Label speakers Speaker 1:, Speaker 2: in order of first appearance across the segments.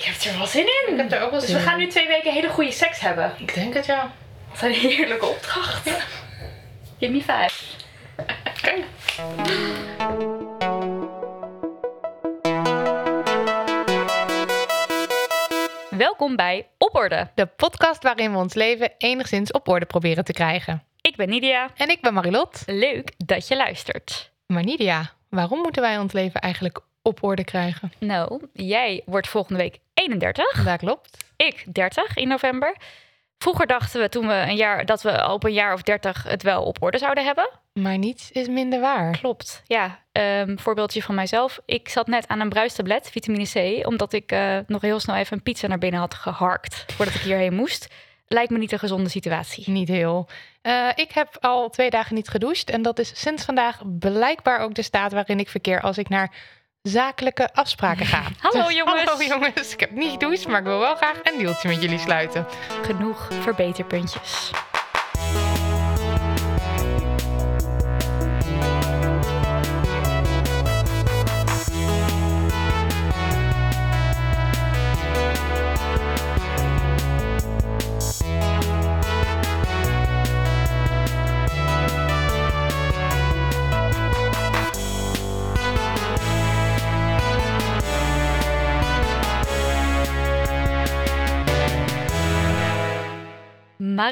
Speaker 1: Ik heb er wel zin in.
Speaker 2: Ik heb er ook wel
Speaker 1: dus we gaan nu twee weken hele goede seks hebben.
Speaker 2: Ik denk het, ja.
Speaker 1: Wat een heerlijke opdracht. Give me five. Welkom bij Op Orde.
Speaker 2: De podcast waarin we ons leven enigszins op orde proberen te krijgen.
Speaker 1: Ik ben Nidia.
Speaker 2: En ik ben Marilot.
Speaker 1: Leuk dat je luistert.
Speaker 2: Maar Nidia, waarom moeten wij ons leven eigenlijk op orde krijgen?
Speaker 1: Nou, jij wordt volgende week 31.
Speaker 2: Dat klopt.
Speaker 1: Ik 30 in november. Vroeger dachten we toen we een jaar dat we op een jaar of 30 het wel op orde zouden hebben.
Speaker 2: Maar niets is minder waar.
Speaker 1: Klopt, ja. Ehm voorbeeldje van mijzelf. Ik zat net aan een bruistablet, vitamine C, omdat ik eh, nog heel snel even een pizza naar binnen had geharkt voordat ik hierheen moest. Lijkt me niet een gezonde situatie.
Speaker 2: Niet heel. Eh, ik heb al twee dagen niet gedoucht. En dat is sinds vandaag blijkbaar ook de staat waarin ik verkeer als ik naar zakelijke afspraken ga.
Speaker 1: Hallo,
Speaker 2: Dus,
Speaker 1: jongens.
Speaker 2: Hallo jongens. Ik heb niet gedoucht, maar ik wil wel graag een deeltje met jullie sluiten.
Speaker 1: Genoeg verbeterpuntjes.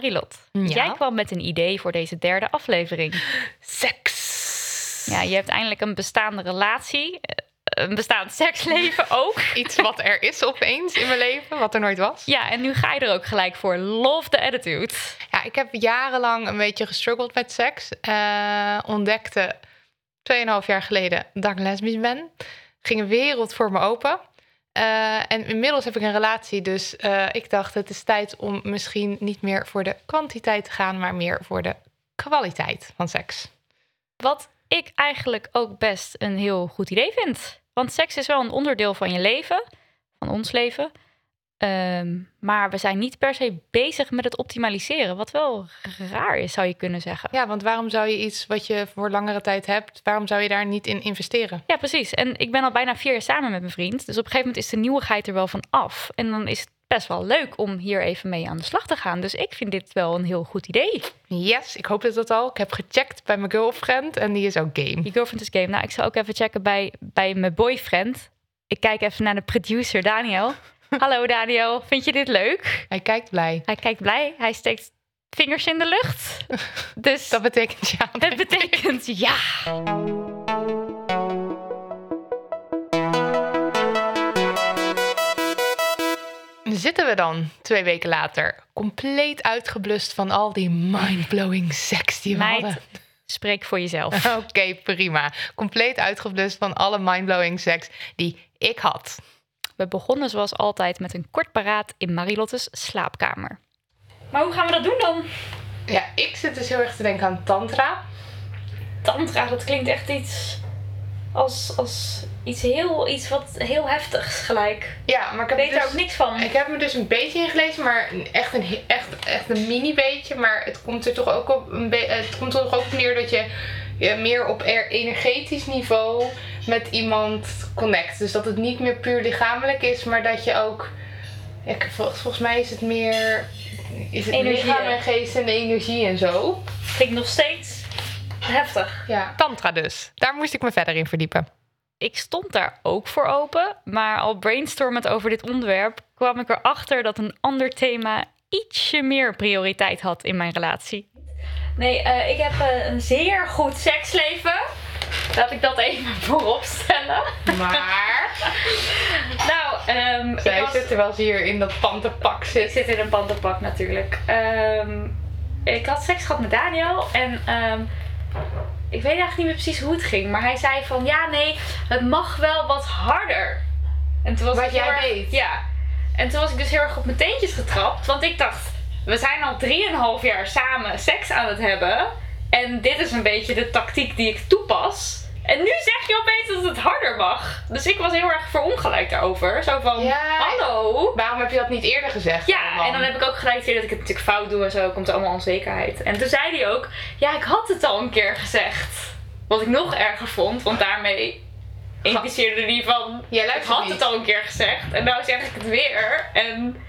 Speaker 1: Marilot,
Speaker 2: Ja?
Speaker 1: jij kwam met een idee voor deze derde aflevering.
Speaker 2: Seks.
Speaker 1: Ja, je hebt eindelijk een bestaande relatie, eh, een bestaand seksleven ook.
Speaker 2: Iets wat er is opeens in mijn leven, wat er nooit was.
Speaker 1: Ja, en nu ga je er ook gelijk voor. Love the attitude.
Speaker 2: Ja, ik heb jarenlang een beetje gestruggeld met seks. Eh, ontdekte 2,5 jaar geleden dat ik lesbisch ben. Ging een wereld voor me open. Eh, en inmiddels heb ik een relatie, dus eh, ik dacht het is tijd om misschien niet meer voor de kwantiteit te gaan, maar meer voor de kwaliteit van seks.
Speaker 1: Wat ik eigenlijk ook best een heel goed idee vind. Want seks is wel een onderdeel van je leven, van ons leven. Ehm, maar we zijn niet per se bezig met het optimaliseren. Wat wel raar is, zou je kunnen zeggen.
Speaker 2: Ja, want waarom zou je iets wat je voor langere tijd hebt, waarom zou je daar niet in investeren?
Speaker 1: Ja, precies. En ik ben al bijna vier jaar samen met mijn vriend. Dus op een gegeven moment is de nieuwigheid er wel van af. En dan is het best wel leuk om hier even mee aan de slag te gaan. Dus ik vind dit wel een heel goed idee.
Speaker 2: Yes, ik hoop dat dat al. Ik heb gecheckt bij mijn girlfriend en die is ook game.
Speaker 1: Je girlfriend is game. Nou, ik zal ook even checken bij, bij mijn boyfriend. Ik kijk even naar de producer Daniel. Hallo Daniel, vind je dit leuk?
Speaker 2: Hij kijkt blij.
Speaker 1: Hij kijkt blij. Hij steekt vingers in de lucht. Dus
Speaker 2: Dat betekent ja.
Speaker 1: dat betekent ja.
Speaker 2: Zitten we dan twee weken later compleet uitgeblust van al die mindblowing seks die we
Speaker 1: Meid,
Speaker 2: hadden?
Speaker 1: spreek voor jezelf.
Speaker 2: Oké, prima. Compleet uitgeblust van alle mindblowing seks die ik had.
Speaker 1: We begonnen zoals altijd met een kort paraat in Marilottes slaapkamer. Maar hoe gaan we dat doen dan?
Speaker 2: Ja, ik zit dus heel erg te denken aan tantra.
Speaker 1: Tantra, dat klinkt echt iets als, als iets heel, iets wat heel heftigs gelijk.
Speaker 2: Ja, maar ik heb,
Speaker 1: weet
Speaker 2: dus,
Speaker 1: ook niks van.
Speaker 2: ik heb me dus een beetje ingelezen, maar echt een, echt, echt een mini beetje. Maar het komt er toch ook op, een be- het komt er toch ook op neer dat je je meer op er- energetisch niveau met iemand connect. Dus dat het niet meer puur lichamelijk is, maar dat je ook. Ik- vol- volgens mij is het meer. Is het
Speaker 1: Energie,
Speaker 2: lichaam en geest en energie en zo.
Speaker 1: Klinkt nog steeds heftig.
Speaker 2: Ja. Tantra dus. Daar moest ik me verder in verdiepen.
Speaker 1: Ik stond daar ook voor open, maar al brainstormend over dit onderwerp kwam ik erachter dat een ander thema ietsje meer prioriteit had in mijn relatie. Nee, eh, ik heb eh, een zeer goed seksleven. Laat ik dat even voorop stellen.
Speaker 2: Maar.
Speaker 1: Nou, ehm ik
Speaker 2: Zij
Speaker 1: was-
Speaker 2: zit terwijl ze hier in dat pantenpak
Speaker 1: Ik
Speaker 2: zit.
Speaker 1: zit in een pantenpak natuurlijk. Ehm, ik had seks gehad met Daniel en ehm, ik weet eigenlijk niet meer precies hoe het ging. Maar hij zei van ja, nee, het mag wel wat harder. En toen was
Speaker 2: Wat
Speaker 1: ik
Speaker 2: jij
Speaker 1: erg-
Speaker 2: deed?
Speaker 1: Ja. En toen was ik dus heel erg op mijn teentjes getrapt. Want ik dacht, we zijn al 3,5 jaar samen seks aan het hebben. En dit is een beetje de tactiek die ik toepas. En nu zeg je opeens dat het harder mag. Dus ik was heel erg verongelijkt daarover. Zo van,
Speaker 2: Ja.
Speaker 1: hallo.
Speaker 2: Waarom heb je dat niet eerder gezegd?
Speaker 1: Ja,
Speaker 2: man?
Speaker 1: en dan heb ik ook gelijk idee dat ik het natuurlijk fout doe en zo. Komt er allemaal onzekerheid. En toen zei hij ook, ja, ik had het al een keer gezegd. Wat ik nog erger vond, want daarmee impliceerde die van...
Speaker 2: Jij
Speaker 1: Ik had
Speaker 2: niet.
Speaker 1: het al een keer gezegd en nou zeg ik het weer. En...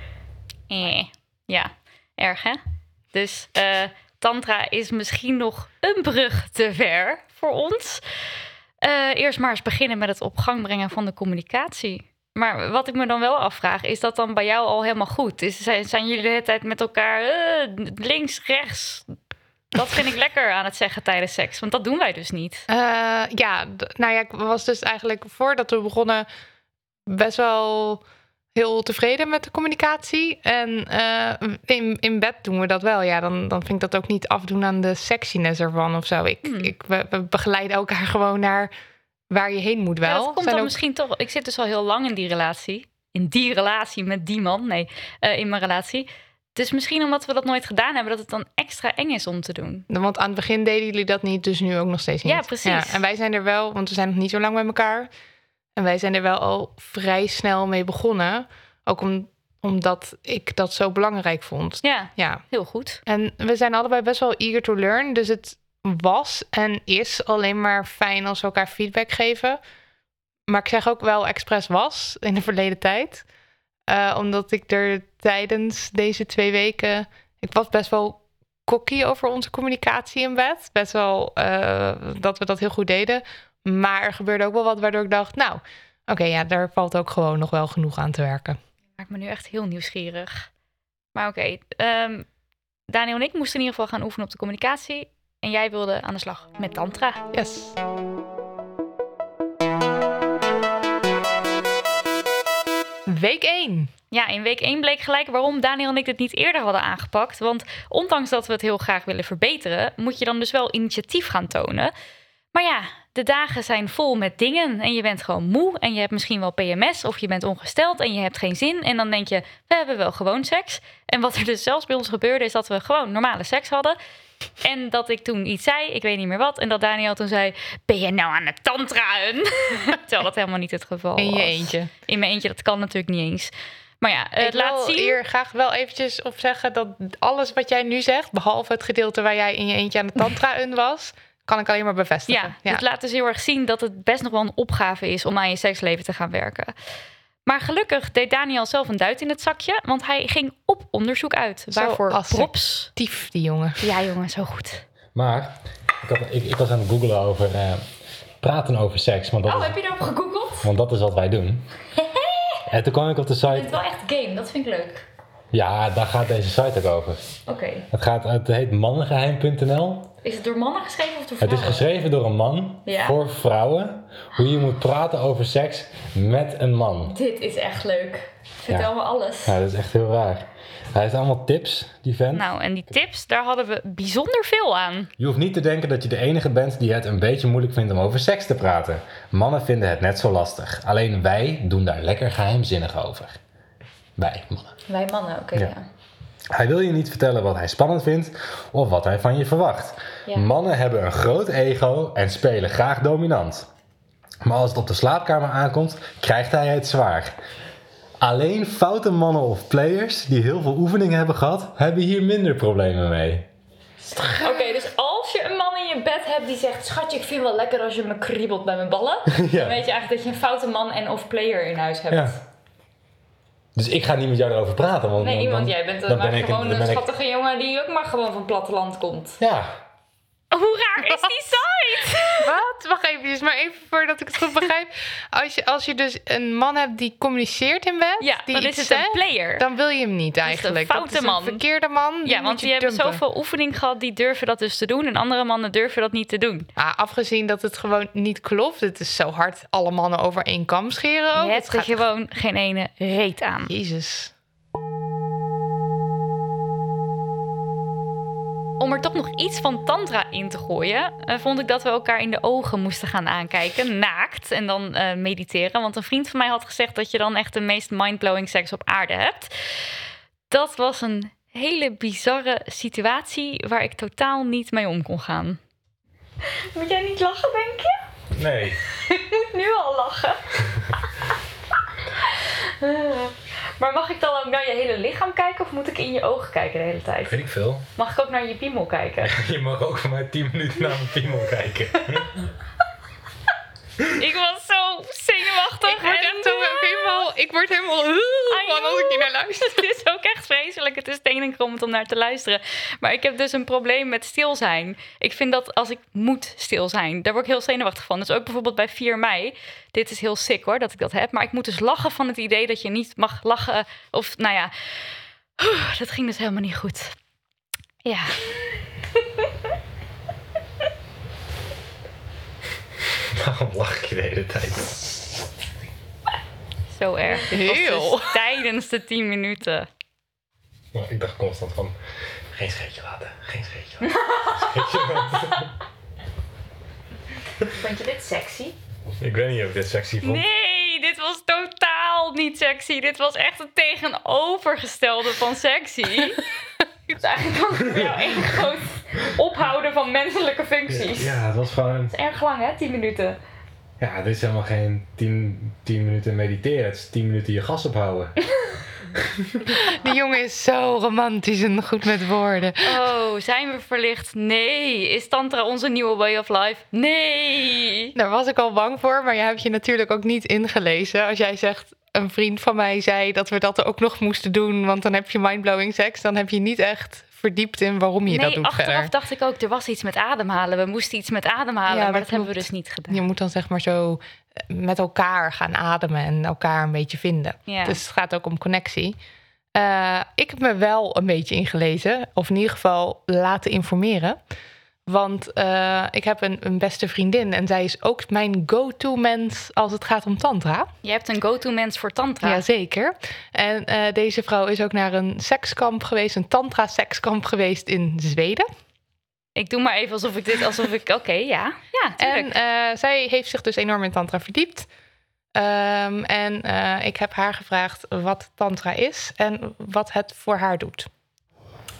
Speaker 1: Eh, ja, erg hè? Dus eh, tantra is misschien nog een brug te ver voor ons. Eh, eerst maar eens beginnen met het op gang brengen van de communicatie. Maar wat ik me dan wel afvraag, is dat dan bij jou al helemaal goed? Is, zijn, zijn jullie de hele tijd met elkaar eh, links, rechts? Dat vind ik lekker aan het zeggen tijdens seks, want dat doen wij dus niet.
Speaker 2: Ja, nou ja, ik was dus eigenlijk voordat we begonnen best wel heel tevreden met de communicatie. En eh, in, in bed doen we dat wel. Ja, dan, dan vind ik dat ook niet afdoen aan de sexiness ervan of zo. Ik,
Speaker 1: Hmm.
Speaker 2: ik, we, we begeleiden elkaar gewoon naar waar je heen moet wel.
Speaker 1: Ja, dat komt
Speaker 2: Zijn
Speaker 1: dan
Speaker 2: ook-
Speaker 1: misschien toch. Ik zit dus al heel lang in die relatie. In die relatie met die man. Nee, eh, in mijn relatie. Dus misschien omdat we dat nooit gedaan hebben, dat het dan extra eng is om te doen.
Speaker 2: Want aan het begin deden jullie dat niet, dus nu ook nog steeds niet.
Speaker 1: Ja, precies.
Speaker 2: en wij zijn er wel, want we zijn nog niet zo lang bij elkaar. En wij zijn er wel al vrij snel mee begonnen. Ook om, omdat ik dat zo belangrijk vond.
Speaker 1: Ja,
Speaker 2: Ja,
Speaker 1: heel goed.
Speaker 2: en we zijn allebei best wel eager to learn. Dus het was en is alleen maar fijn als we elkaar feedback geven. Maar ik zeg ook wel expres was in de verleden tijd. Eh, omdat ik er tijdens deze twee weken... Ik was best wel cocky over onze communicatie in bed. Best wel eh, dat we dat heel goed deden. Maar er gebeurde ook wel wat waardoor ik dacht... Nou, oké, ja, daar valt ook gewoon nog wel genoeg aan te werken.
Speaker 1: Maakt me nu echt heel nieuwsgierig. Maar oké, ehm, Daniel en ik moesten in ieder geval gaan oefenen op de communicatie. En jij wilde aan de slag met tantra.
Speaker 2: Yes. Week 1.
Speaker 1: Ja, in week 1 bleek gelijk waarom Daniel en ik dit niet eerder hadden aangepakt. Want ondanks dat we het heel graag willen verbeteren, moet je dan dus wel initiatief gaan tonen. Maar ja, de dagen zijn vol met dingen en je bent gewoon moe en je hebt misschien wel PMS of je bent ongesteld en je hebt geen zin. En dan denk je, we hebben wel gewoon seks. En wat er dus zelfs bij ons gebeurde is dat we gewoon normale seks hadden. En dat ik toen iets zei, ik weet niet meer wat. En dat Daniel toen zei, ben je nou aan het tantraen? Terwijl dat helemaal niet het geval
Speaker 2: In je
Speaker 1: was.
Speaker 2: eentje.
Speaker 1: In mijn eentje, dat kan natuurlijk niet eens. Maar ja, het
Speaker 2: ik
Speaker 1: laat
Speaker 2: wil
Speaker 1: zien.
Speaker 2: hier graag wel eventjes op zeggen dat alles wat jij nu zegt, behalve het gedeelte waar jij in je eentje aan de tantra-un was, kan ik alleen maar bevestigen.
Speaker 1: Ja, het laat dus heel erg zien dat het best nog wel een opgave is om aan je seksleven te gaan werken. Maar gelukkig deed Daniel zelf een duit in het zakje, want hij ging op onderzoek uit.
Speaker 2: Zo
Speaker 1: Waarvoor props.
Speaker 2: Tief, die jongen.
Speaker 1: Ja, jongen, zo goed.
Speaker 3: Maar ik, had, ik, ik was aan het googlen over eh, praten over seks, want dat,
Speaker 1: Oh,
Speaker 3: is,
Speaker 1: heb je daarop gegoogeld?
Speaker 3: want dat is wat wij doen. en toen kwam ik op de
Speaker 1: Het
Speaker 3: site,
Speaker 1: is wel echt game, dat vind ik leuk.
Speaker 3: ja, daar gaat deze site ook over.
Speaker 1: Oké.
Speaker 3: Het, gaat, het heet mannengeheim.nl.
Speaker 1: Is het door mannen geschreven of door
Speaker 3: Het
Speaker 1: vrouwen?
Speaker 3: is geschreven door een man
Speaker 1: Ja.
Speaker 3: voor vrouwen. Hoe je moet praten over seks met een man.
Speaker 1: Dit is echt leuk. Vertel
Speaker 3: Ja.
Speaker 1: me alles.
Speaker 3: Ja, dat is echt heel raar. Hij heeft allemaal tips, die vent.
Speaker 1: Nou, en die tips, daar hadden we bijzonder veel aan.
Speaker 3: Je hoeft niet te denken dat je de enige bent die het een beetje moeilijk vindt om over seks te praten. Mannen vinden het net zo lastig. Alleen wij doen daar lekker geheimzinnig over. Wij, mannen.
Speaker 1: Wij mannen, oké.
Speaker 3: Ja. Hij wil je niet vertellen wat hij spannend vindt of wat hij van je verwacht.
Speaker 1: Ja.
Speaker 3: Mannen hebben een groot ego en spelen graag dominant. Maar als het op de slaapkamer aankomt, krijgt hij het zwaar. Alleen foute mannen of players die heel veel oefening hebben gehad, hebben hier minder problemen mee.
Speaker 1: Oké, dus als je een man in je bed hebt die zegt... Schatje, ik vind het wel lekker als je me kriebelt bij mijn ballen.
Speaker 3: Ja.
Speaker 1: Dan weet je eigenlijk dat je een foute man en of player in huis hebt.
Speaker 3: Ja. Dus ik ga niet met jou erover praten. Want
Speaker 1: Nee,
Speaker 3: dan-
Speaker 1: jij bent
Speaker 3: dan
Speaker 1: een, maar
Speaker 3: ben
Speaker 1: gewoon een
Speaker 3: ik-
Speaker 1: schattige jongen die ook maar gewoon van het platteland komt.
Speaker 3: Ja,
Speaker 1: Hoe raar is die site?
Speaker 2: Wat? Wacht even, maar even voordat ik het goed begrijp. Als je, als je dus een man hebt die communiceert in bed,
Speaker 1: Ja,
Speaker 2: die
Speaker 1: dan is het een player.
Speaker 2: dan wil je hem niet
Speaker 1: een
Speaker 2: eigenlijk.
Speaker 1: foute
Speaker 2: dat is
Speaker 1: man.
Speaker 2: een verkeerde man.
Speaker 1: ja, want die hebben zoveel oefening gehad, die durven dat dus te doen. En andere mannen durven dat niet te doen.
Speaker 2: Ah, afgezien dat het gewoon niet klopt. Het is zo hard alle mannen over één kam scheren. Ook.
Speaker 1: je hebt
Speaker 2: Het
Speaker 1: er
Speaker 2: gaat-
Speaker 1: gewoon geen ene reet aan.
Speaker 2: Jezus.
Speaker 1: Om er toch nog iets van tantra in te gooien, eh, vond ik dat we elkaar in de ogen moesten gaan aankijken, naakt, en dan eh, mediteren. Want een vriend van mij had gezegd dat je dan echt de meest mindblowing seks op aarde hebt. Dat was een hele bizarre situatie waar ik totaal niet mee om kon gaan. Moet jij niet lachen, denk je?
Speaker 3: nee.
Speaker 1: Ik moet nu al lachen. Maar mag ik dan ook naar je hele lichaam kijken of moet ik in je ogen kijken de hele tijd?
Speaker 3: Weet ik veel.
Speaker 1: Mag ik ook naar je piemel kijken?
Speaker 3: Je mag ook voor mij 10 minuten naar mijn piemel kijken.
Speaker 1: Ik was zo prachtig.
Speaker 2: Ik word
Speaker 1: en-
Speaker 2: echt zo helemaal... Ik word helemaal... Van als ik hier naar luister.
Speaker 1: Het is ook echt vreselijk. Het is tenenkrommend om naar te luisteren. Maar ik heb dus een probleem met stil zijn. Ik vind dat als ik moet stil zijn, daar word ik heel zenuwachtig van. Dus ook bijvoorbeeld bij 4 mei. Dit is heel sick hoor, dat ik dat heb. Maar ik moet dus lachen van het idee dat je niet mag lachen. Of nou ja, dat ging dus helemaal niet goed. Ja,
Speaker 3: Waarom lach ik je de hele tijd?
Speaker 1: zo erg. Dit was
Speaker 2: Heel.
Speaker 1: dus tijdens de 10 minuten.
Speaker 3: Nou, ik dacht constant van, geen scheetje laten, geen scheetje laten. geen scheetje laten.
Speaker 1: Vond je dit sexy?
Speaker 3: ik weet niet of ik dit sexy vond.
Speaker 1: Nee, dit was totaal niet sexy. Dit was echt het tegenovergestelde van sexy. Het is eigenlijk ook voor jou één groot ophouden van menselijke functies.
Speaker 3: Ja, het was gewoon...
Speaker 1: Het is erg lang, hè? 10 minuten.
Speaker 3: Ja, dit is helemaal geen 10 minuten mediteren. Het is 10 minuten je gas ophouden.
Speaker 2: Die jongen is zo romantisch en goed met woorden.
Speaker 1: Oh, zijn we verlicht? Nee. Is Tantra onze nieuwe way of life? Nee.
Speaker 2: Daar was ik al bang voor, maar je hebt je natuurlijk ook niet ingelezen. Als jij zegt, een vriend van mij zei dat we dat ook nog moesten doen, want dan heb je mindblowing seks, dan heb je niet echt verdiept in waarom je dat doet
Speaker 1: achteraf
Speaker 2: verder.
Speaker 1: dacht ik ook, er was iets met ademhalen. We moesten iets met ademhalen,
Speaker 2: Ja,
Speaker 1: maar
Speaker 2: dat
Speaker 1: dat hebben we dus niet gedaan.
Speaker 2: Je moet dan zeg maar zo eh, met elkaar gaan ademen en elkaar een beetje vinden.
Speaker 1: Ja.
Speaker 2: Dus het gaat ook om connectie. Eh, ik heb me wel een beetje ingelezen, of in ieder geval laten informeren. Want eh, ik heb een, een beste vriendin en zij is ook mijn go-to mens als het gaat om tantra.
Speaker 1: Je hebt een go-to mens voor Tantra.
Speaker 2: Jazeker. En eh, deze vrouw is ook naar een sekskamp geweest, een tantra-sekskamp geweest in Zweden.
Speaker 1: Ik doe maar even alsof ik dit, alsof ik, oké, ja. Ja, tuurlijk.
Speaker 2: En eh, zij heeft zich dus enorm in tantra verdiept. Ehm, en ik heb haar gevraagd wat tantra is en wat het voor haar doet.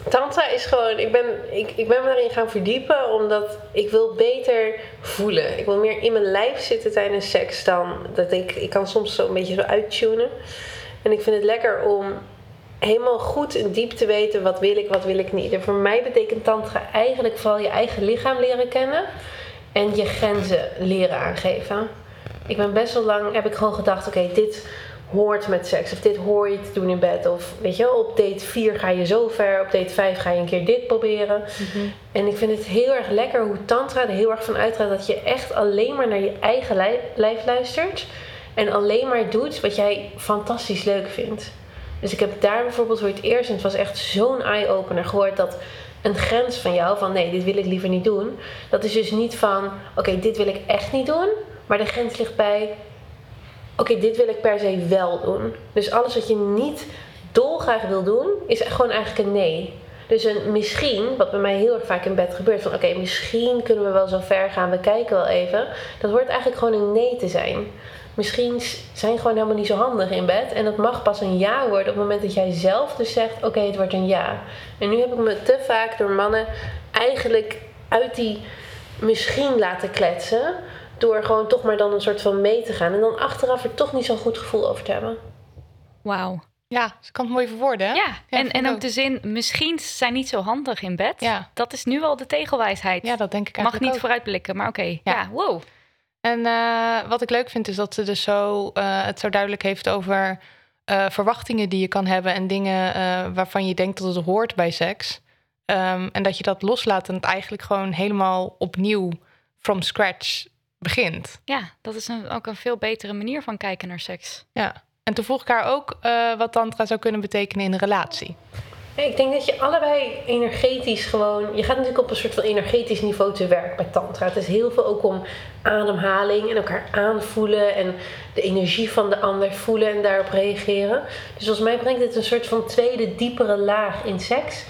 Speaker 4: Tantra is gewoon, ik ben, ik, ik ben me daarin gaan verdiepen omdat ik wil beter voelen. Ik wil meer in mijn lijf zitten tijdens seks dan dat ik, ik kan soms zo een beetje zo uittunen. En ik vind het lekker om helemaal goed en diep te weten wat wil ik, wat wil ik niet. En voor mij betekent tantra eigenlijk vooral je eigen lichaam leren kennen en je grenzen leren aangeven. Ik ben best wel lang, heb ik gewoon gedacht, oké, dit hoort met seks. Of dit hoor je te doen in bed. Of weet je op date 4 ga je zo ver. Op date 5 ga je een keer dit proberen. En ik vind het heel erg lekker hoe tantra er heel erg van uitgaat dat je echt alleen maar naar je eigen lijf, lijf luistert. En alleen maar doet wat jij fantastisch leuk vindt. Dus ik heb daar bijvoorbeeld voor het eerst, en het was echt zo'n eye-opener, gehoord dat een grens van jou, van nee, dit wil ik liever niet doen. Dat is dus niet van, oké, dit wil ik echt niet doen. Maar de grens ligt bij, oké, dit wil ik per se wel doen. Dus alles wat je niet dolgraag wil doen, is gewoon eigenlijk een nee. Dus een misschien, wat bij mij heel erg vaak in bed gebeurt, van oké, misschien kunnen we wel zo ver gaan, we kijken wel even. Dat hoort eigenlijk gewoon een nee te zijn. Misschien zijn gewoon helemaal niet zo handig in bed. En dat mag pas een ja worden op het moment dat jij zelf dus zegt, oké, het wordt een ja. En nu heb ik me te vaak door mannen eigenlijk uit die misschien laten kletsen. Door gewoon toch maar dan een soort van mee te gaan. En dan achteraf er toch niet zo'n goed gevoel over te hebben.
Speaker 1: Wauw.
Speaker 2: Ja, ze kan het mooi verwoorden. hè?
Speaker 1: Ja, en, en ook de zin, misschien zijn niet zo handig in bed.
Speaker 2: Ja.
Speaker 1: Dat is nu al de tegelwijsheid.
Speaker 2: Ja, dat denk ik
Speaker 1: Mag
Speaker 2: eigenlijk
Speaker 1: niet
Speaker 2: ook.
Speaker 1: vooruitblikken, maar oké.
Speaker 2: Ja.
Speaker 1: Ja. wow.
Speaker 2: En eh, wat ik leuk vind is dat ze dus zo, eh, het zo duidelijk heeft over eh, verwachtingen die je kan hebben en dingen eh, waarvan je denkt dat het hoort bij seks. Ehm, en dat je dat loslaat en het eigenlijk gewoon helemaal opnieuw from scratch begint.
Speaker 1: Ja, dat is een, ook een veel betere manier van kijken naar seks.
Speaker 2: Ja. En toen vroeg ik haar ook eh, wat tantra zou kunnen betekenen in een relatie.
Speaker 4: Ja, ik denk dat je allebei energetisch gewoon. Je gaat natuurlijk op een soort van energetisch niveau te werk bij Tantra. Het is heel veel ook om ademhaling en elkaar aanvoelen. En de energie van de ander voelen en daarop reageren. Dus volgens mij brengt dit een soort van tweede, diepere laag in seks.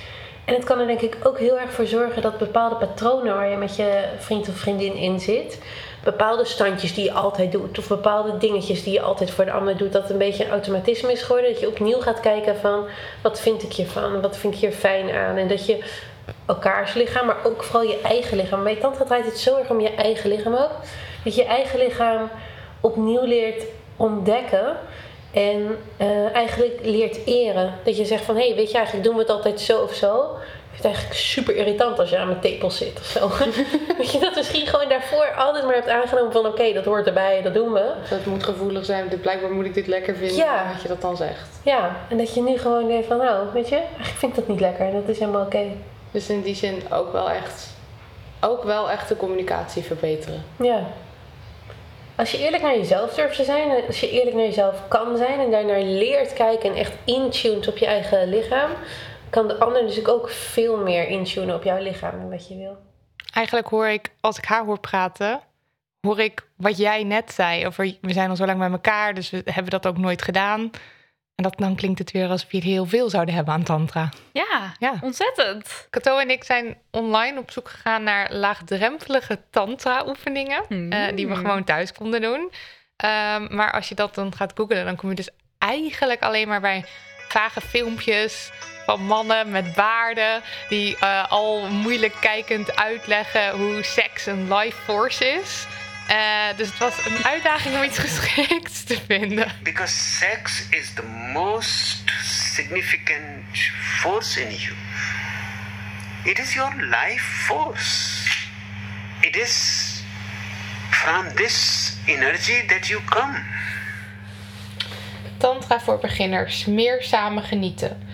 Speaker 4: En het kan er denk ik ook heel erg voor zorgen dat bepaalde patronen waar je met je vriend of vriendin in zit. Bepaalde standjes die je altijd doet. Of bepaalde dingetjes die je altijd voor de ander doet. Dat een beetje een automatisme is geworden. Dat je opnieuw gaat kijken van wat vind ik hiervan? Wat vind ik hier fijn aan? En dat je elkaars lichaam, maar ook vooral je eigen lichaam. Bij tantra draait het zo erg om je eigen lichaam ook. Dat je je eigen lichaam opnieuw leert ontdekken. En eh, eigenlijk leert eren. Dat je zegt van, hé, hey, weet je, eigenlijk doen we het altijd zo of zo. Het eigenlijk super irritant als je aan mijn tepels zit of zo. dat je dat misschien gewoon daarvoor altijd maar hebt aangenomen van oké, dat hoort erbij, dat doen we.
Speaker 2: Dat moet gevoelig zijn. Dit, blijkbaar moet ik dit lekker vinden.
Speaker 4: Ja.
Speaker 2: Dat je dat dan zegt.
Speaker 4: Ja, en dat je nu gewoon denkt van nou, weet je, eigenlijk vind ik dat niet lekker en dat is helemaal oké.
Speaker 2: Dus in die zin ook wel echt, ook wel echt de communicatie verbeteren.
Speaker 4: Ja. Als je eerlijk naar jezelf durft te zijn, en als je eerlijk naar jezelf kan zijn en daarnaar leert kijken en echt intuned op je eigen lichaam, kan de ander dus ook veel meer intunen op jouw lichaam en wat je wil.
Speaker 2: Eigenlijk hoor ik, als ik haar hoor praten, hoor ik wat jij net zei. Over we zijn al zo lang bij elkaar, dus we hebben dat ook nooit gedaan. En dat, dan klinkt het weer alsof je heel veel zouden hebben aan tantra.
Speaker 1: Ja,
Speaker 2: Ja.
Speaker 1: ontzettend.
Speaker 2: Kato en ik zijn online op zoek gegaan naar laagdrempelige tantra-oefeningen.
Speaker 1: Hmm.
Speaker 2: eh, die we gewoon thuis konden doen. Ehm, maar als je dat dan gaat googlen, dan kom je dus eigenlijk alleen maar bij vage filmpjes van mannen met baarden die eh, al moeilijk kijkend uitleggen hoe seks een life force is. Eh, dus het was een uitdaging om iets geschikts te vinden.
Speaker 5: Because sex is the most significant force in you. It is your life force. It is from this energy that you come.
Speaker 2: Tantra voor beginners. Meer samen genieten.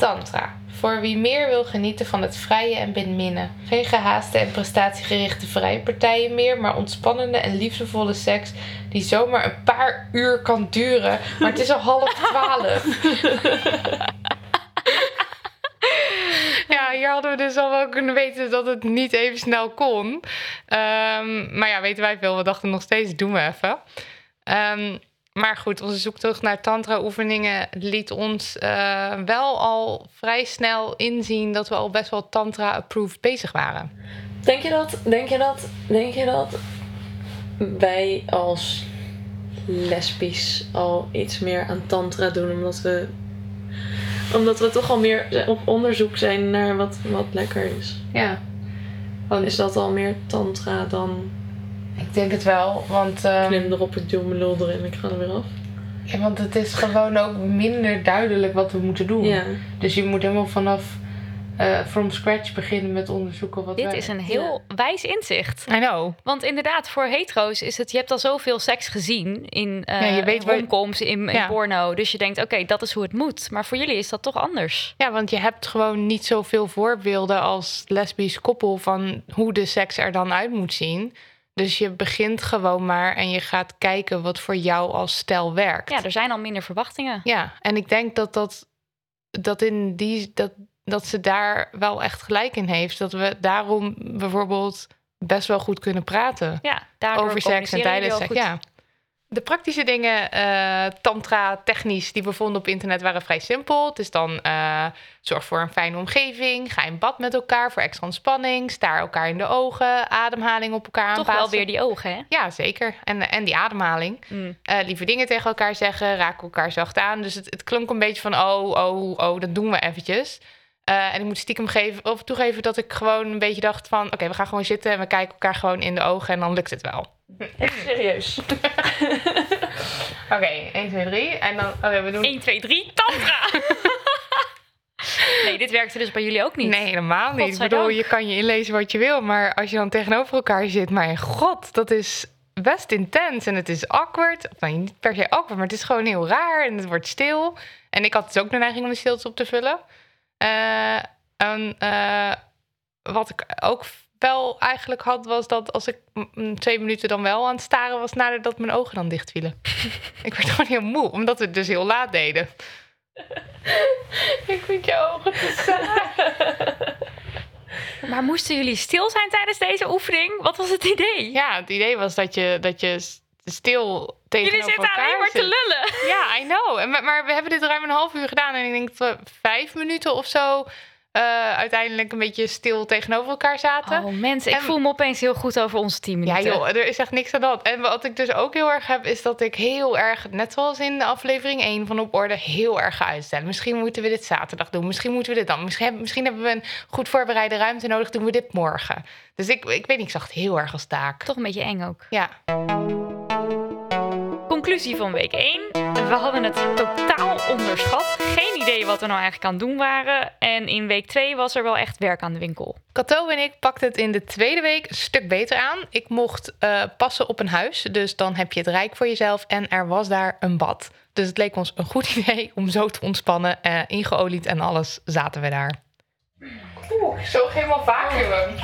Speaker 2: Tantra. Voor wie meer wil genieten van het vrije en beminnen. Geen gehaaste en prestatiegerichte vrijpartijen meer, maar ontspannende en liefdevolle seks die zomaar een paar uur kan duren. Maar het is al half twaalf. Ja, hier hadden we dus al wel kunnen weten dat het niet even snel kon. Ehm, maar ja, weten wij veel. We dachten nog steeds, doen we even. Ehm, maar goed, onze zoektocht naar tantra-oefeningen liet ons eh, wel al vrij snel inzien dat we al best wel tantra-approved bezig waren.
Speaker 6: Denk je dat, denk je dat, denk je dat wij als lesbisch al iets meer aan tantra doen omdat we omdat we toch al meer op onderzoek zijn naar wat, wat lekker is.
Speaker 2: Ja,
Speaker 6: Is dat al meer tantra dan
Speaker 2: ik denk het wel, want, ehm,
Speaker 6: klim erop, ik duw mijn lul erin, ik ga er weer af?
Speaker 2: ja, want het is gewoon ook minder duidelijk wat we moeten doen.
Speaker 6: Ja.
Speaker 2: Dus je moet helemaal vanaf eh from scratch beginnen met onderzoeken wat
Speaker 1: Dit
Speaker 2: wij-
Speaker 1: is een heel wijs inzicht.
Speaker 2: I know.
Speaker 1: Want inderdaad, voor hetero's is het... Je hebt al zoveel seks gezien in eh
Speaker 2: Ja, je weet waar-
Speaker 1: romcoms, in, in
Speaker 2: Ja.
Speaker 1: porno. Dus je denkt, oké, dat is hoe het moet. Maar voor jullie is dat toch anders.
Speaker 2: Ja, want je hebt gewoon niet zoveel voorbeelden als lesbisch koppel van hoe de seks er dan uit moet zien. Dus je begint gewoon maar en je gaat kijken wat voor jou als stijl werkt.
Speaker 1: Ja, er zijn al minder verwachtingen.
Speaker 2: Ja, en ik denk dat dat, dat in die dat, dat ze daar wel echt gelijk in heeft. Dat we daarom bijvoorbeeld best wel goed kunnen praten
Speaker 1: Ja,
Speaker 2: over seks en tijdens seks. Ja. De praktische dingen, eh, tantra, technisch, die we vonden op internet waren vrij simpel. Het is dan eh, zorg voor een fijne omgeving, ga in bad met elkaar voor extra ontspanning, staar elkaar in de ogen, ademhaling op elkaar
Speaker 1: Toch
Speaker 2: aanpassen.
Speaker 1: wel weer die ogen, hè?
Speaker 2: Ja, zeker. En, en die ademhaling.
Speaker 1: Mm.
Speaker 2: Eh, lieve dingen tegen elkaar zeggen, raken elkaar zacht aan. Dus het, het klonk een beetje van, oh, oh, oh, dat doen we eventjes. En ik moet stiekem geven, of toegeven dat ik gewoon een beetje dacht van... oké, we gaan gewoon zitten en we kijken elkaar gewoon in de ogen en dan lukt het wel.
Speaker 6: Serieus.
Speaker 2: Oké, 1, 2, 3. En dan, oké, we doen...
Speaker 1: 1, 2, 3, tantra! nee, dit werkte dus bij jullie ook niet.
Speaker 2: Nee, helemaal niet. Ik bedoel, je kan je inlezen wat je wil, maar als je dan tegenover elkaar zit, mijn god, dat is best intens en het is awkward. Of nou, niet per se awkward, maar het is gewoon heel raar en het wordt stil. En ik had dus ook de neiging om de stilte op te vullen. Eh, en eh, wat ik ook wel eigenlijk had, was dat als ik twee minuten dan wel aan het staren was, nadat mijn ogen dan dicht vielen. ik werd gewoon heel moe, omdat we het dus heel laat deden.
Speaker 6: ik vind je ogen te saai.
Speaker 1: Maar moesten jullie stil zijn tijdens deze oefening? Wat was het idee?
Speaker 2: Ja, het idee was dat je, dat je stil tegenover
Speaker 1: jullie zitten alleen maar te lullen.
Speaker 2: Ja, I know. En, maar- maar we hebben dit ruim een half uur gedaan. En ik denk dat we vijf minuten of zo eh, uiteindelijk een beetje stil tegenover elkaar zaten.
Speaker 1: Oh mensen, ik
Speaker 2: En-
Speaker 1: voel me opeens heel goed over onze 10
Speaker 2: Ja joh, er is echt niks aan dat. En wat ik dus ook heel erg heb, is dat ik heel erg, net zoals in de aflevering 1 van Op Orde, heel erg ga uitstellen. Misschien moeten we dit zaterdag doen, misschien moeten we dit dan. Misschien, hebben- misschien hebben we een goed voorbereide ruimte nodig, doen we dit morgen. Dus ik, ik weet niet, ik zag het heel erg als taak.
Speaker 1: Toch een beetje eng ook.
Speaker 2: Ja,
Speaker 1: Conclusie van week 1. We hadden het totaal onderschat. Geen idee wat we nou eigenlijk aan het doen waren. En in week twee was er wel echt werk aan de winkel.
Speaker 2: Cato en ik pakten het in de tweede week een stuk beter aan. Ik mocht eh, passen op een huis, dus dan heb je het rijk voor jezelf. En er was daar een bad. Dus het leek ons een goed idee om zo te ontspannen. Eh, ingeolied en alles zaten we daar. Oeh, zo helemaal vacuüm.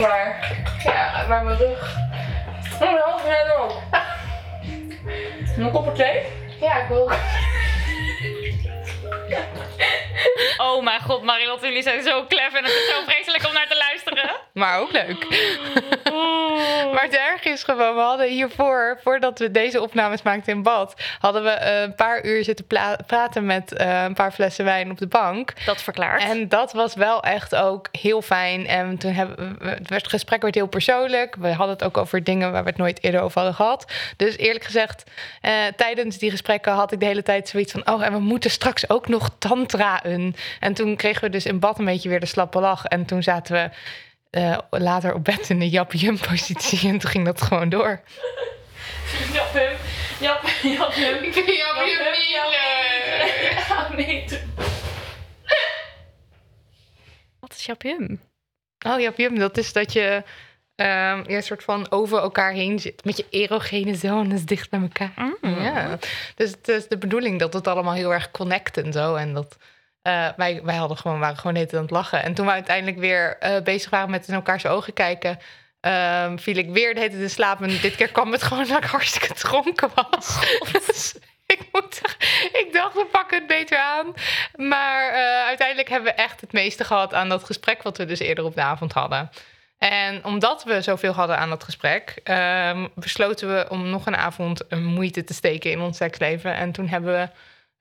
Speaker 2: Maar ja, maar mijn rug.
Speaker 6: Oh, net ook. Een kopje thee?
Speaker 2: Ja, ik wil.
Speaker 1: Oh mijn god, Marilot, jullie zijn zo clever en het is zo vreselijk om naar te luisteren.
Speaker 2: Maar ook leuk. Maar het erg is gewoon, we hadden hiervoor, voordat we deze opnames maakten in bad, hadden we eh, een paar uur zitten praten met eh, een paar flessen wijn op de bank.
Speaker 1: Dat verklaart.
Speaker 2: En dat was wel echt ook heel fijn. En toen hebben we, het werd- het gesprek werd heel persoonlijk. We hadden het ook over dingen waar we het nooit eerder over hadden gehad. Dus eerlijk gezegd, eh, tijdens die gesprekken had ik de hele tijd zoiets van: oh, en we moeten straks ook nog tantraen. En toen kregen we dus in bad een beetje weer de slappe lach. En toen zaten we eh, later op bed in de jap-jum positie. En toen ging dat gewoon door.
Speaker 6: Jap hem. Jap, jap hem. Ik vind jap hem Ja, nee.
Speaker 1: Wat is Japjum?
Speaker 2: Oh, jap-jum, dat is dat je. ehm, ja, een soort van over elkaar heen zit. Met je erogene zones dicht bij elkaar.
Speaker 1: Mm.
Speaker 2: Ja, dus het is de bedoeling dat het allemaal heel erg connect en zo. En dat eh, wij, wij hadden gewoon, waren gewoon net aan het lachen. En toen we uiteindelijk weer eh, bezig waren met in elkaars ogen kijken, ehm, viel ik weer de hele tijd in slaap. En dit keer kwam het gewoon dat ik hartstikke dronken was. Dus ik, moet ik dacht, we pakken het beter aan. Maar eh, uiteindelijk hebben we echt het meeste gehad aan dat gesprek wat we dus eerder op de avond hadden. En omdat we zoveel hadden aan dat gesprek, ehm, besloten we om nog een avond een moeite te steken in ons seksleven. En toen hebben we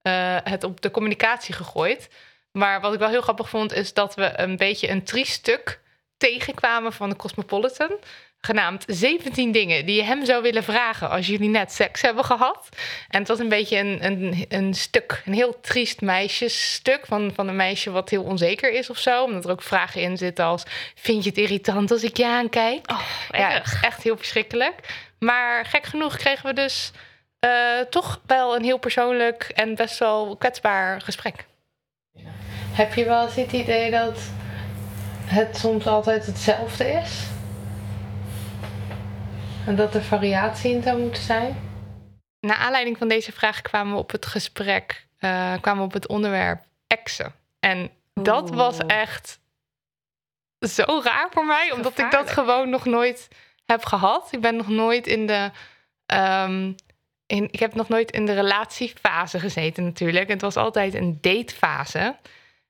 Speaker 2: eh, het op de communicatie gegooid. Maar wat ik wel heel grappig vond, is dat we een beetje een triest stuk tegenkwamen van de Cosmopolitan. Genaamd 17 dingen die je hem zou willen vragen als jullie net seks hebben gehad. En het was een beetje een, een, een stuk, een heel triest meisjesstuk van, van een meisje wat heel onzeker is of zo. Omdat er ook vragen in zitten als, vind je het irritant als ik je aankijk?
Speaker 1: Oh,
Speaker 2: Ja, echt heel verschrikkelijk. Maar gek genoeg kregen we dus eh, toch wel een heel persoonlijk en best wel kwetsbaar gesprek. Heb je wel eens het idee dat het soms altijd hetzelfde is? En dat er variatie in zou moeten zijn? Naar aanleiding van deze vraag kwamen we op het gesprek, eh, kwamen we op het onderwerp exen. En dat
Speaker 1: Oeh.
Speaker 2: was echt zo raar voor mij, omdat ik dat gewoon nog nooit heb gehad. Ik ben nog nooit in de. ehm, in, ik heb nog nooit in de relatiefase gezeten, natuurlijk. Het was altijd een datefase.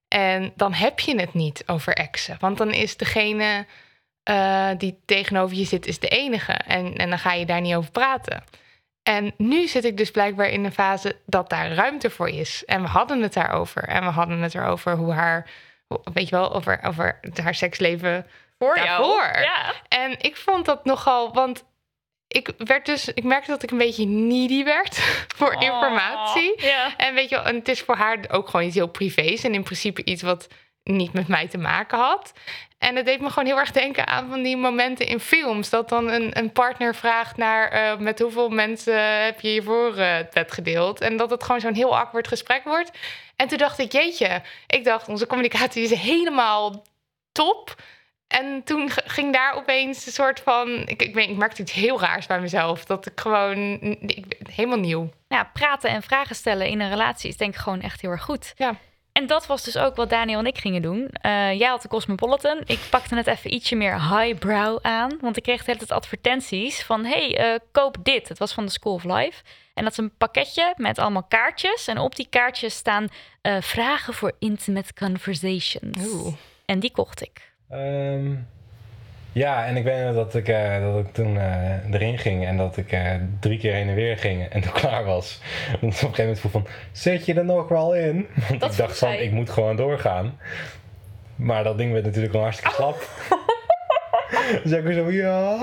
Speaker 2: En dan heb je het niet over exen. Want dan is degene eh, die tegenover je zit, is de enige. En, en dan ga je daar niet over praten. En nu zit ik dus blijkbaar in een fase dat daar ruimte voor is. En we hadden het daarover. En we hadden het erover hoe haar, weet je wel, over, over haar seksleven
Speaker 1: Voor
Speaker 2: daarvoor.
Speaker 1: jou. Ja.
Speaker 2: En ik vond dat nogal, want ik werd dus, ik merkte dat ik een beetje needy werd voor informatie.
Speaker 1: Oh, Ja.
Speaker 2: En weet je en het is voor haar ook gewoon iets heel privés en in principe iets wat niet met mij te maken had. En het deed me gewoon heel erg denken aan van die momenten in films. Dat dan een, een partner vraagt naar eh, met hoeveel mensen heb je hiervoor eh, het bed gedeeld. En dat het gewoon zo'n heel awkward gesprek wordt. En toen dacht ik, jeetje, ik dacht onze communicatie is helemaal top. En toen ging daar opeens een soort van. Ik, ik, weet, ik merkte iets heel raars bij mezelf. Dat ik gewoon. Ik, helemaal nieuw.
Speaker 1: ja, praten en vragen stellen in een relatie is denk ik gewoon echt heel erg goed.
Speaker 2: Ja.
Speaker 1: En dat was dus ook wat Daniel en ik gingen doen. Eh, jij had de Cosmopolitan. Ik pakte het even ietsje meer highbrow aan. Want ik kreeg de hele tijd advertenties van... hey, eh, koop dit. Het was van de School of Life. En dat is een pakketje met allemaal kaartjes. En op die kaartjes staan eh, vragen voor intimate conversations.
Speaker 2: Oeh.
Speaker 1: En die kocht ik.
Speaker 3: Ehm, ja, en ik weet nog dat ik, eh, dat ik toen eh, erin ging en dat ik eh, drie keer heen en weer ging en toen klaar was. En op een gegeven moment voel van, zit je er nog wel in? Want
Speaker 1: Dat
Speaker 3: ik dacht van, ik moet gewoon doorgaan. Maar dat ding werd natuurlijk al hartstikke slap. dus ik zo, ja.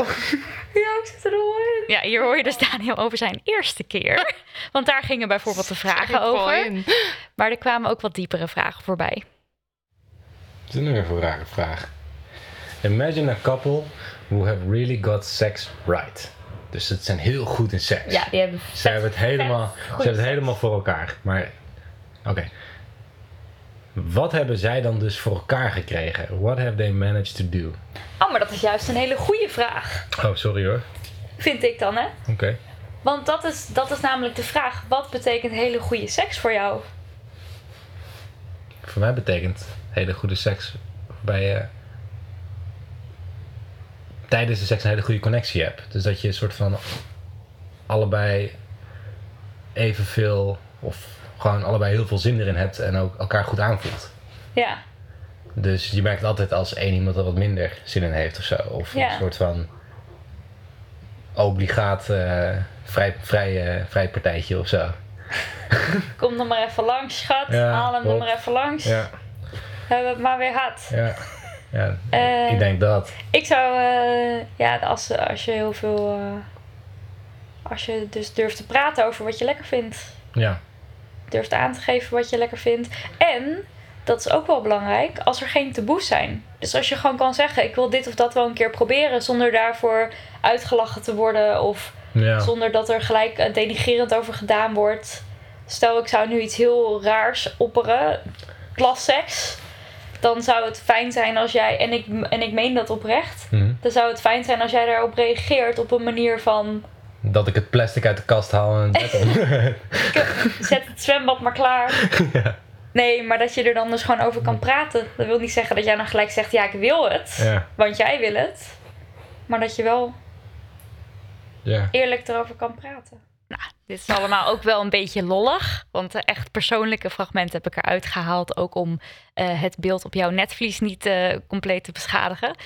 Speaker 6: Ja, ik zit er al in.
Speaker 1: Ja, hier hoor je dus Daniel over zijn eerste keer. Want daar gingen bijvoorbeeld de vragen over. Maar er kwamen ook wat diepere vragen voorbij.
Speaker 3: Is nu weer voor een rare vraag? Imagine a couple who have really got sex right. Dus het zijn heel goed in seks.
Speaker 1: Ja, die hebben
Speaker 3: Ze hebben het helemaal, ze hebben het helemaal voor elkaar. Maar, oké. Wat hebben zij dan dus voor elkaar gekregen? What have they managed to do?
Speaker 1: Oh, maar dat is juist een hele goede vraag.
Speaker 3: Oh, sorry hoor.
Speaker 1: Vind ik dan, hè?
Speaker 3: Oké.
Speaker 1: Want dat is, dat is namelijk de vraag. Wat betekent hele goede seks voor jou?
Speaker 3: Voor mij betekent hele goede seks bij je tijdens de seks een hele goede connectie hebt. Dus dat je een soort van allebei evenveel of gewoon allebei heel veel zin erin hebt en ook elkaar goed aanvoelt.
Speaker 1: Ja.
Speaker 3: Dus je merkt altijd als één iemand er wat minder zin in heeft of zo. Of
Speaker 1: Ja.
Speaker 3: een soort van obligaat eh, vrij, vrij, vrij partijtje of zo.
Speaker 1: Kom dan maar even langs, schat.
Speaker 3: Ja,
Speaker 1: Haal hem dan maar even langs.
Speaker 3: Ja,
Speaker 1: Hebben we het maar weer gehad.
Speaker 3: ja. ja
Speaker 1: Eh,
Speaker 3: ik denk dat.
Speaker 1: Ik zou, eh, ja, als, als je heel veel. eh, als je dus durft te praten over wat je lekker vindt.
Speaker 3: Ja,
Speaker 1: Durft aan te geven wat je lekker vindt. En, dat is ook wel belangrijk, als er geen taboes zijn. Dus als je gewoon kan zeggen: ik wil dit of dat wel een keer proberen. zonder daarvoor uitgelachen te worden. Of
Speaker 3: ja.
Speaker 1: zonder dat er gelijk denigrerend over gedaan wordt. Stel, ik zou nu iets heel raars opperen, klasseks. Dan zou het fijn zijn als jij, en ik, en ik meen dat oprecht,
Speaker 3: Mhm.
Speaker 1: dan zou het fijn zijn als jij daarop reageert op een manier van:
Speaker 3: Dat ik het plastic uit de kast haal en om.
Speaker 1: zet het zwembad maar klaar.
Speaker 3: ja.
Speaker 1: Nee, maar dat je er dan dus gewoon over kan praten. Dat wil niet zeggen dat jij dan gelijk zegt: ja, ik wil het,
Speaker 3: Ja.
Speaker 1: want jij wil het. Maar dat je wel
Speaker 3: ja.
Speaker 1: eerlijk erover kan praten. Nou, dit is allemaal ook wel een beetje lollig. Want echt persoonlijke fragmenten heb ik eruit gehaald. Ook om eh, het beeld op jouw netvlies niet eh, compleet te beschadigen.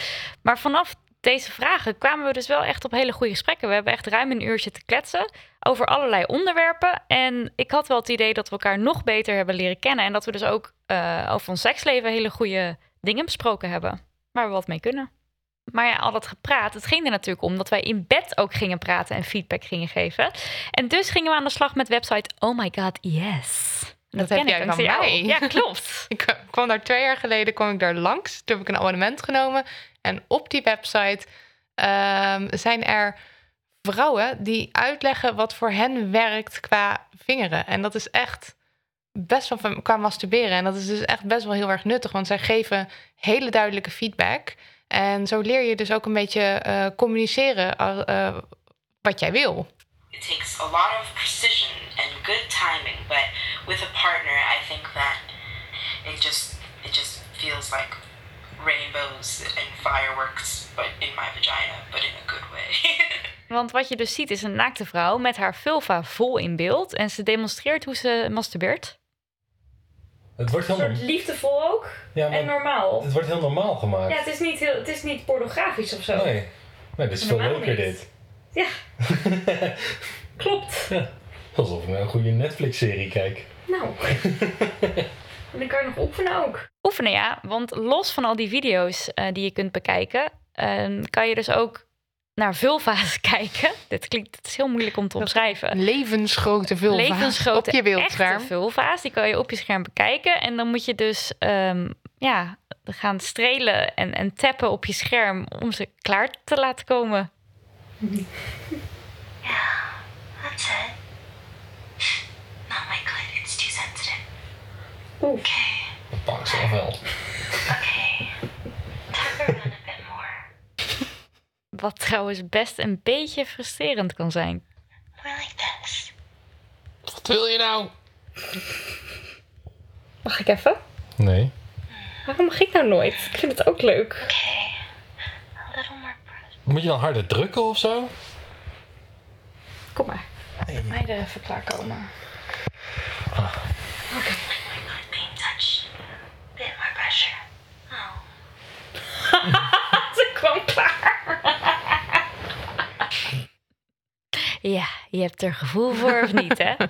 Speaker 1: Maar vanaf deze vragen kwamen we dus wel echt op hele goede gesprekken. We hebben echt ruim een uur zitten kletsen over allerlei onderwerpen. En ik had wel het idee dat we elkaar nog beter hebben leren kennen. En dat we dus ook eh, over ons seksleven hele goede dingen besproken hebben. Waar we wat mee kunnen. Maar ja, al dat gepraat, het ging er natuurlijk om dat wij in bed ook gingen praten en feedback gingen geven. En dus gingen we aan de slag met website Oh My God Yes.
Speaker 2: Dat heb jij van mij.
Speaker 1: Ja, klopt.
Speaker 2: Ik kwam daar twee jaar geleden kwam ik daar langs. Toen heb ik een abonnement genomen. En op die website ehm, zijn er vrouwen die uitleggen wat voor hen werkt qua vingeren. En dat is echt best wel van, qua masturberen. En dat is dus echt best wel heel erg nuttig. Want zij geven hele duidelijke feedback. En zo leer je dus ook een beetje eh, communiceren eh, wat jij wil.
Speaker 7: it takes a lot of precision and good timing but with a partner i think that it just it just feels like rainbows and fireworks but in my vagina but in a good way
Speaker 1: Want wat je dus ziet is een naakte vrouw met haar vulva vol in beeld. En ze demonstreert hoe ze masturbeert.
Speaker 3: Het wordt heel, norm-
Speaker 1: liefdevol ook.
Speaker 3: ja, maar
Speaker 1: normaal.
Speaker 3: het wordt heel normaal gemaakt.
Speaker 1: het is niet, het is niet pornografisch of zo.
Speaker 3: Nee. Nee, dit is veel leuker
Speaker 1: niet.
Speaker 3: dit.
Speaker 1: Ja, klopt.
Speaker 3: Alsof ik naar een goede Netflix-serie kijk.
Speaker 1: Nou. en dan kan je nog oefenen ook. Oefenen, ja. Want los van al die video's eh, die je kunt bekijken, eh, kan je dus ook naar vulva's kijken. Dit klinkt het is heel moeilijk om te omschrijven.
Speaker 2: Levensgrote vulva
Speaker 1: Levensgrote
Speaker 2: op je
Speaker 1: echte
Speaker 2: beeldscherm.
Speaker 1: vulva's. Die kan je op je scherm bekijken. En dan moet je dus ehm, ja, gaan strelen en, en tappen op je scherm om ze klaar te laten komen.
Speaker 7: that's it not my clit it's too sensitive
Speaker 1: Oeh.
Speaker 7: okay
Speaker 3: Dat pak zelf wel.
Speaker 7: okay tug around a bit more
Speaker 1: Wat trouwens best een beetje frustrerend kan zijn.
Speaker 7: more like this
Speaker 2: Wat wil je nou?
Speaker 1: Mag ik even?
Speaker 3: Nee.
Speaker 1: Waarom mag ik nou nooit? Ik vind het ook leuk.
Speaker 7: okay a little more pressure
Speaker 3: Moet je dan harder drukken of zo?
Speaker 1: Kom maar. Mij er even
Speaker 7: being touched bit more pressure oh
Speaker 1: Ze kwam klaar. Ja, je hebt er gevoel voor of niet, hè?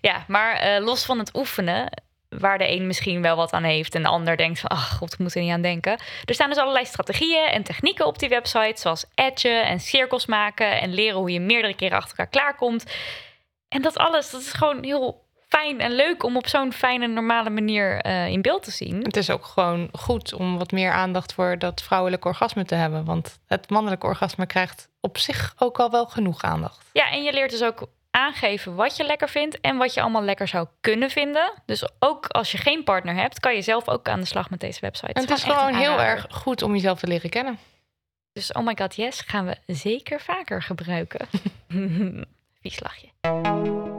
Speaker 1: Ja, maar eh, los van het oefenen, waar de een misschien wel wat aan heeft en de ander denkt van, ach god, ik moet er niet aan denken. Er staan dus allerlei strategieën en technieken op die website, zoals edgen en cirkels maken en leren hoe je meerdere keren achter elkaar klaarkomt. En dat alles, dat is gewoon heel fijn en leuk om op zo'n fijne, normale manier eh, in beeld te zien.
Speaker 2: Het is ook gewoon goed om wat meer aandacht voor dat vrouwelijke orgasme te hebben. Want het mannelijke orgasme krijgt op zich ook al wel genoeg aandacht.
Speaker 1: Ja, en je leert dus ook aangeven wat je lekker vindt en wat je allemaal lekker zou kunnen vinden. Dus ook als je geen partner hebt, kan je zelf ook aan de slag met deze website.
Speaker 2: En het is
Speaker 1: een
Speaker 2: gewoon heel erg goed om jezelf te leren kennen.
Speaker 1: Dus oh my god, yes, gaan we zeker vaker gebruiken. Vies lachje.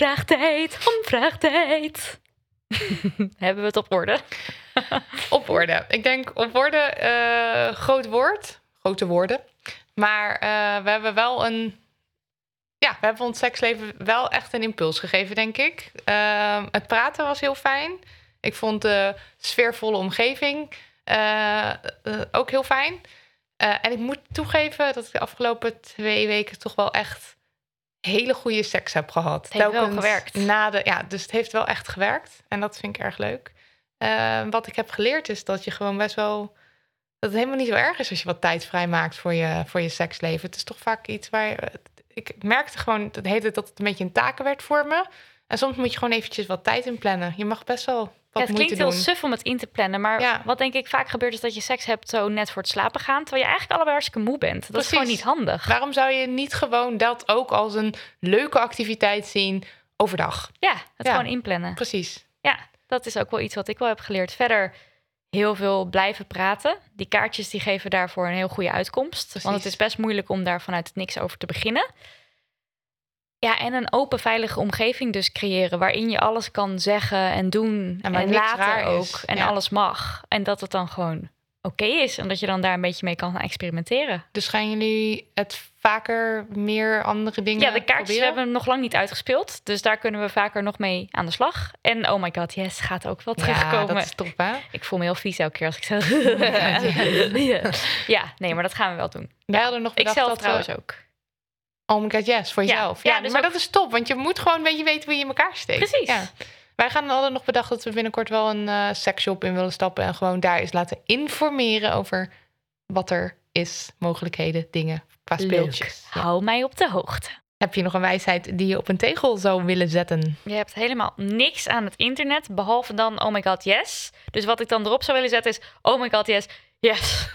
Speaker 1: Hamvraagtijd, hamvraagtijd. Hebben we het op orde?
Speaker 2: Op orde. Ik denk op orde, eh, groot woord. Grote woorden. Maar eh, we hebben wel een... Ja, we hebben ons seksleven wel echt een impuls gegeven, denk ik. Ehm, het praten was heel fijn. Ik vond de sfeervolle omgeving eh, ook heel fijn. En ik moet toegeven dat ik de afgelopen twee weken toch wel echt hele goede seks heb gehad.
Speaker 1: Het heeft wel
Speaker 2: Telkens
Speaker 1: gewerkt.
Speaker 2: Na de, ja, dus het heeft wel echt gewerkt. En dat vind ik erg leuk. Eh, wat ik heb geleerd is dat je gewoon best wel... Dat het helemaal niet zo erg is als je wat tijd vrijmaakt voor je, voor je seksleven. Het is toch vaak iets waar... je- Ik merkte gewoon dat, het een beetje een taken werd voor me. En soms moet je gewoon eventjes wat tijd inplannen. Je mag best wel
Speaker 1: Ja, het klinkt heel suf om het in te plannen. Maar
Speaker 2: Ja.
Speaker 1: wat denk ik vaak gebeurt is dat je seks hebt zo net voor het slapen gaan. Terwijl je eigenlijk allebei hartstikke moe bent. Dat is gewoon niet handig.
Speaker 2: Waarom zou je niet gewoon dat ook als een leuke activiteit zien overdag?
Speaker 1: Ja, het
Speaker 2: Ja.
Speaker 1: gewoon inplannen.
Speaker 2: Precies.
Speaker 1: Ja, dat is ook wel iets wat ik wel heb geleerd. Verder heel veel blijven praten. Die kaartjes die geven daarvoor een heel goede uitkomst. Want het is best moeilijk om daar vanuit het niks over te beginnen. Ja, en een open, veilige omgeving dus creëren... waarin je alles kan zeggen en doen
Speaker 2: En raar
Speaker 1: ook.
Speaker 2: is.
Speaker 1: En
Speaker 2: Ja.
Speaker 1: alles mag. En dat het dan gewoon oké is. En dat je dan daar een beetje mee kan gaan experimenteren.
Speaker 2: Dus gaan jullie het vaker meer andere dingen
Speaker 1: Ja, de kaartjes
Speaker 2: proberen?
Speaker 1: hebben we nog lang niet uitgespeeld. Dus daar kunnen we vaker nog mee aan de slag. En oh my god, yes, gaat ook wel
Speaker 2: Ja,
Speaker 1: terugkomen.
Speaker 2: dat is top, hè?
Speaker 1: Ik voel me heel vies elke keer als ik zeg. ja. ja, nee, maar dat gaan we wel doen.
Speaker 2: Wij hadden nog
Speaker 1: Ik
Speaker 2: bedacht dat
Speaker 1: trouwens
Speaker 2: we...
Speaker 1: ook.
Speaker 2: Oh my god, yes, voor jezelf.
Speaker 1: ja,
Speaker 2: Ja,
Speaker 1: dus
Speaker 2: maar
Speaker 1: ook-
Speaker 2: dat is top, want je moet gewoon een beetje weten hoe je in elkaar steekt.
Speaker 1: Precies.
Speaker 2: Ja. Wij gaan hadden nog bedacht dat we binnenkort wel een eh seksshop in willen stappen... en gewoon daar eens laten informeren over wat er is, mogelijkheden, dingen qua speeltjes.
Speaker 1: Hou mij op de hoogte.
Speaker 2: Heb je nog een wijsheid die je op een tegel zou willen zetten?
Speaker 1: Je hebt helemaal niks aan het internet, behalve dan oh my god, yes. Dus wat ik dan erop zou willen zetten is oh my god, yes, yes.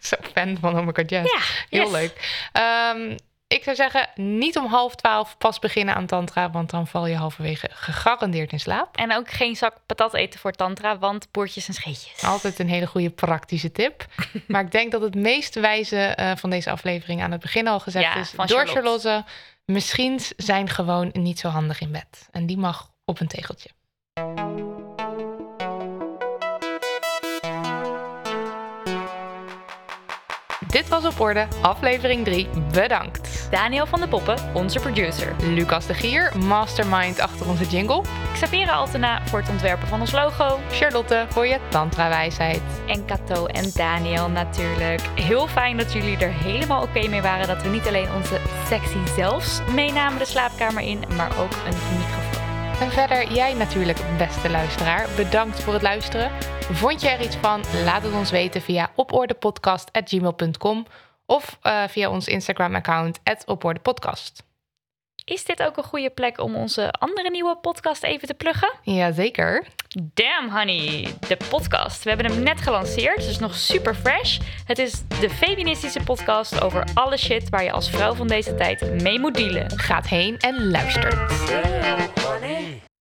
Speaker 2: Zo fan van Oh my god, yes.
Speaker 1: Ja,
Speaker 2: Heel
Speaker 1: yes.
Speaker 2: leuk. Ehm, ik zou zeggen, niet om half twaalf pas beginnen aan tantra... want dan val je halverwege gegarandeerd in slaap.
Speaker 1: En ook geen zak patat eten voor tantra, want boertjes en scheetjes.
Speaker 2: Altijd een hele goede praktische tip. maar ik denk dat het meest wijze eh, van deze aflevering aan het begin al gezegd
Speaker 1: Ja,
Speaker 2: is...
Speaker 1: van
Speaker 2: door
Speaker 1: Charlotte.
Speaker 2: Charlotte, misschien zijn gewoon niet zo handig in bed. En die mag op een tegeltje. Was op orde, aflevering 3. Bedankt.
Speaker 1: Daniel van de Poppen, onze producer.
Speaker 2: Lucas de Gier, mastermind achter onze jingle.
Speaker 1: Xaviera Altena voor het ontwerpen van ons logo.
Speaker 2: Charlotte voor je tantra-wijsheid.
Speaker 1: En Kato en Daniel natuurlijk. Heel fijn dat jullie er helemaal oké mee waren dat we niet alleen onze sexy zelfs meenamen de slaapkamer in, maar ook een microfoon.
Speaker 2: En verder, jij natuurlijk, beste luisteraar. Bedankt voor het luisteren. Vond je er iets van? Laat het ons weten via opordepodcast.gmail.com of eh, via ons Instagram-account, opordepodcast.
Speaker 1: Is dit ook een goede plek om onze andere nieuwe podcast even te pluggen?
Speaker 2: Jazeker.
Speaker 1: Damn Honey, de podcast. We hebben hem net gelanceerd, dus nog super fresh. Het is de feministische podcast over alle shit waar je als vrouw van deze tijd mee moet dealen.
Speaker 2: Gaat heen en luister.
Speaker 8: Damn, honey.